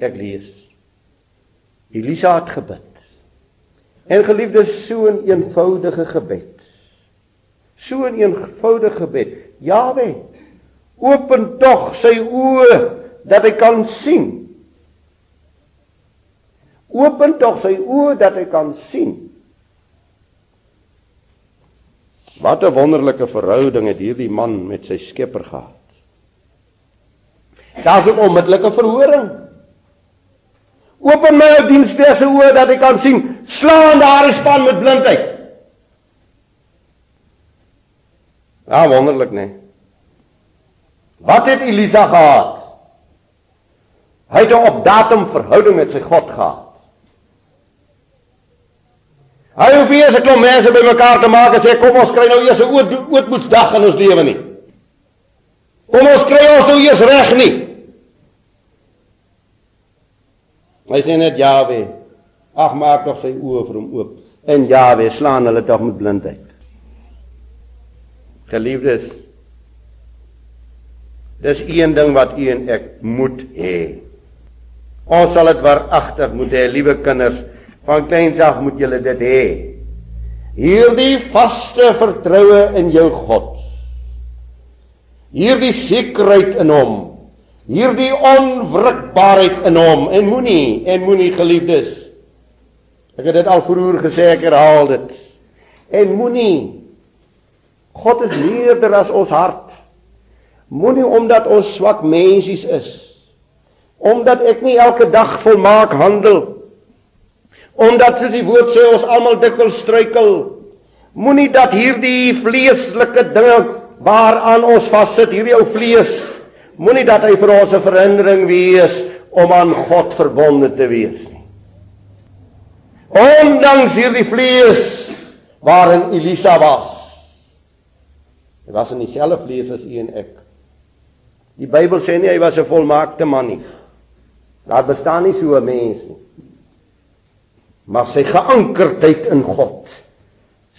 Ek lees. Elisa het gebid. En geliefdes, so 'n eenvoudige gebed. So 'n eenvoudige gebed. Jawe, open tog sy oë dat hy kan sien. Open tog sy oë dat hy kan sien. Wat 'n wonderlike verhouding het hierdie man met sy Skepper gehad. Daar's 'n onmiddellike verhoring. Open my ou diensknegt se oë dat hy kan sien. Slaan daardie span met blindheid. Ja, wonderlik, né? Nee. Wat het Elisa gehad? Hy het 'n op datum verhouding met sy God gehad. Hy hoef nie eens 'n klomp mense bymekaar te maak en sê kom ons kry nou eers 'n ootmoetsdag in ons lewe nie. Kom ons kry ons nou eers reg nie. Hy sê net Jawe, ag maak tog sy oë vir hom oop. En Jawe slaan hulle tog met blindheid. Geliefdes, dis een ding wat u en ek moet hê. Ons sal dit waaragtig moet hê, liewe kinders. Van kleins af moet julle dit hê. Hierdie vaste vertroue in jou God. Hierdie sekerheid in hom. Hierdie onwrikbaarheid in hom en moenie en moenie geliefdes. Ek het dit al vroeër gesê, ek herhaal dit. En moenie God is meerder as ons hart. Moenie omdat ons swak mensies is. Omdat ek nie elke dag volmaak handel Omdat soos die woord sê ons almal dikwels struikel. Moenie dat hierdie vleeslike dinge waaraan ons vassit, hierdie ou vlees, moenie dat hy vir ons 'n verhindering wees om aan God verbonde te wees nie. Ondanks hierdie vlees waarin Elisa was. Hy was in dieselfde vlees as u en ek. Die Bybel sê nie hy was 'n volmaakte man nie. Daar bestaan nie so 'n mens nie maar sy geankerdheid in God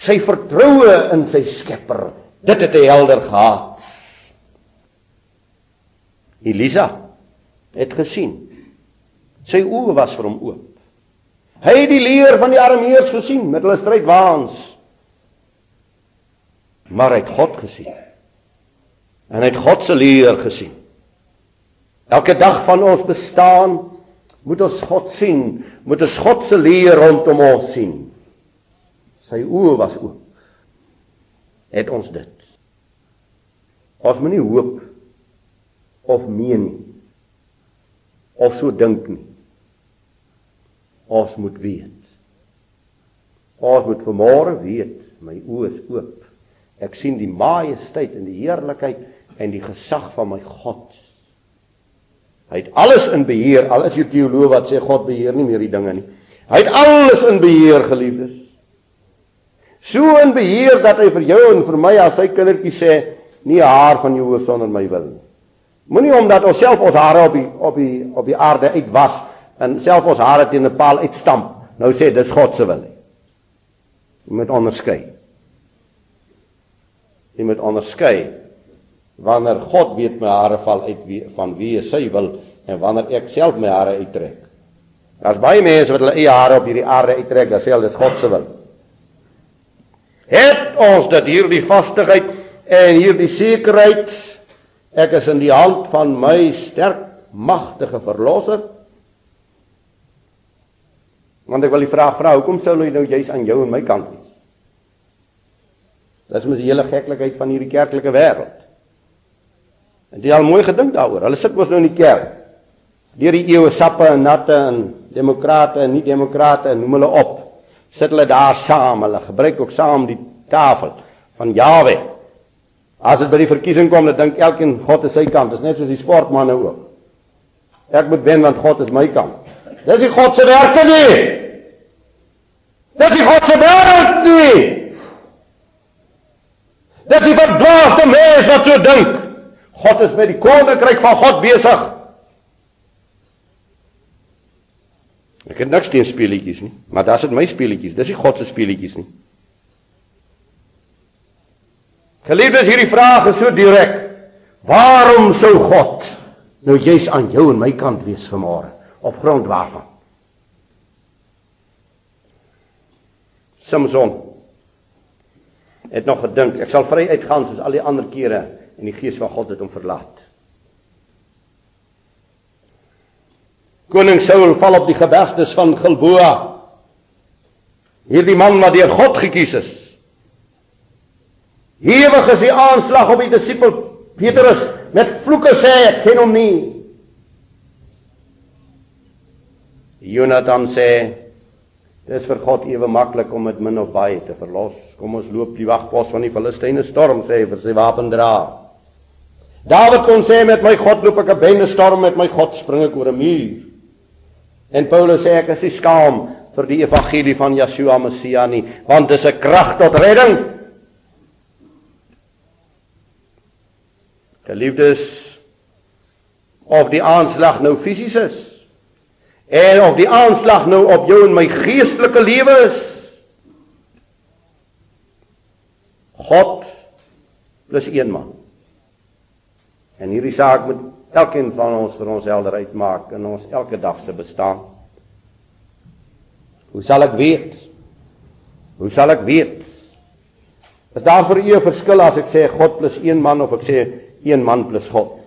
sy vertroue in sy skepper dit het hy helder gehad Elisa het gesien sy oë was vir hom oop hy het die leer van die arameërs gesien met hulle strydwaans maar hy het God gesien en hy het God se leer gesien elke dag van ons bestaan moet ons God sien, moet ons God se leer rondom ons sien. Sy oë was oop. Het ons dit. Ons moet nie hoop of meen nie. Of so dink nie. Ons moet weet. Ons moet vanmôre weet, my oë is oop. Ek sien die majesteit en die heerlikheid en die gesag van my God. Hy het alles in beheer. Al is jy teoloog wat sê God beheer nie meer die dinge nie. Hy het alles in beheer, geliefdes. So in beheer dat hy vir jou en vir my as sy kindertjie sê, nie haar van jou hoof sonder my wil nie. Moenie omdat ons self ons hare op die op die op die aarde uitwas en self ons hare teen 'n paal uitstamp. Nou sê dis God se wil. Jy moet onderskei. Jy moet onderskei wanneer God weet my hare val uit wie, van wie sy wil en wanneer ek self my hare uittrek. Daar's baie mense wat hulle eie hare op hierdie aarde uittrek, dan sê hulle dis God se wil. Het ons dat hierdie vastigheid en hierdie sekerheid ek is in die hand van my sterk magtige verlosser. Want ek wil die vraag vra, hoekom sou hy nou juis aan jou en my kant wees? Dis mos die hele geklikheid van hierdie kerklike wêreld. En jy al mooi gedink daaroor. Hulle sit mos nou in die kerk. Deur die eeue sappe en natte en demokrate en nie demokrate noem hulle op. Sit hulle daar saam. Hulle gebruik ook saam die tafel van Jawe. As dit by die verkiesing kom, dan dink elkeen God is sy kant. Dis net soos die sportmanne ook. Ek moet wen want God is my kant. Dis nie God se werk nie. Dis nie God se werk nie. Dis die verdwaasde mens wat so dink. God is met die koninkryk van God besig. Ek het niks teen speletjies nie, maar dis net my speletjies. Dis nie God se speletjies nie. Geliefdes, hierdie vraag is so direk. Waarom sou God nou juis aan jou en my kant wees vanmôre? op grond waarvan? Samson het nog gedink, ek sal vry uitgaan soos al die ander kere en die gees van God het hom verlaat. Koning Saul val op die gebergtes van Gilboa. Hierdie man wat deur God gekies is. Hewig is die aanslag op die disipel Petrus met vloeke sê ek ken hom nie. Jonathan sê dis vir God ewe maklik om met min of baie te verlos. Kom ons loop die wagpos van die Filistyne storm sê vir sy wapendra. Dawid kon sê met my God loop ek 'n bende storm met my God spring ek oor 'n muur. En Paulus sê ek is skaam vir die evangelie van Yeshua Messia nie, want dit is 'n krag tot redding. Geliefdes, of die aanslag nou fisies is en of die aanslag nou op jou en my geestelike lewe is. God plus een man. En hierdie saak moet elkeen van ons vir ons helder uitmaak in ons elke dag se bestaan. Hoe sal ek weet? Hoe sal ek weet? Is daar vir u 'n verskil as ek sê God plus een man of ek sê een man plus God?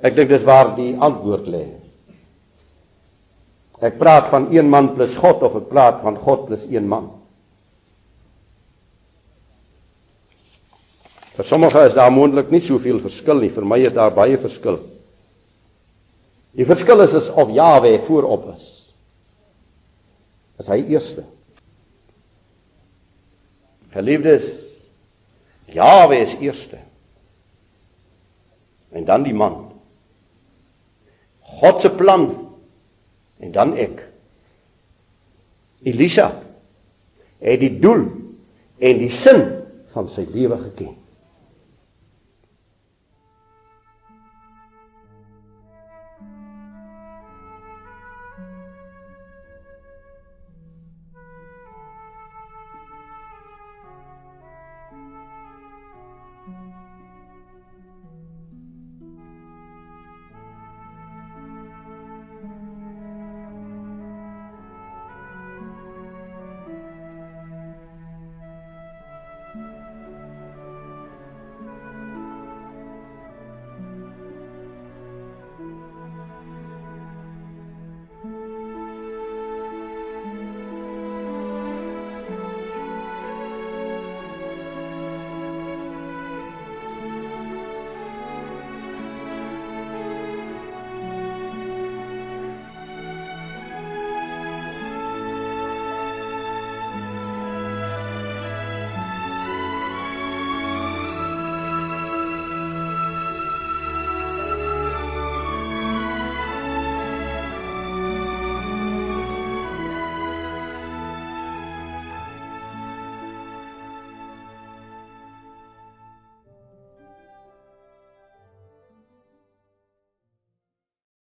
Ek dink dis waar die antwoord lê. Ek praat van een man plus God of ek praat van God plus een man. Vir sommige is daar moontlik nie soveel verskil nie. Vir my is daar baie verskil. Die verskil is, is of Jawe voorop is. Is hy eerste? Geliefdes, Jawe is eerste. En dan die man. God se plan en dan ek. Elisa het die doel en die sin van sy lewe geken.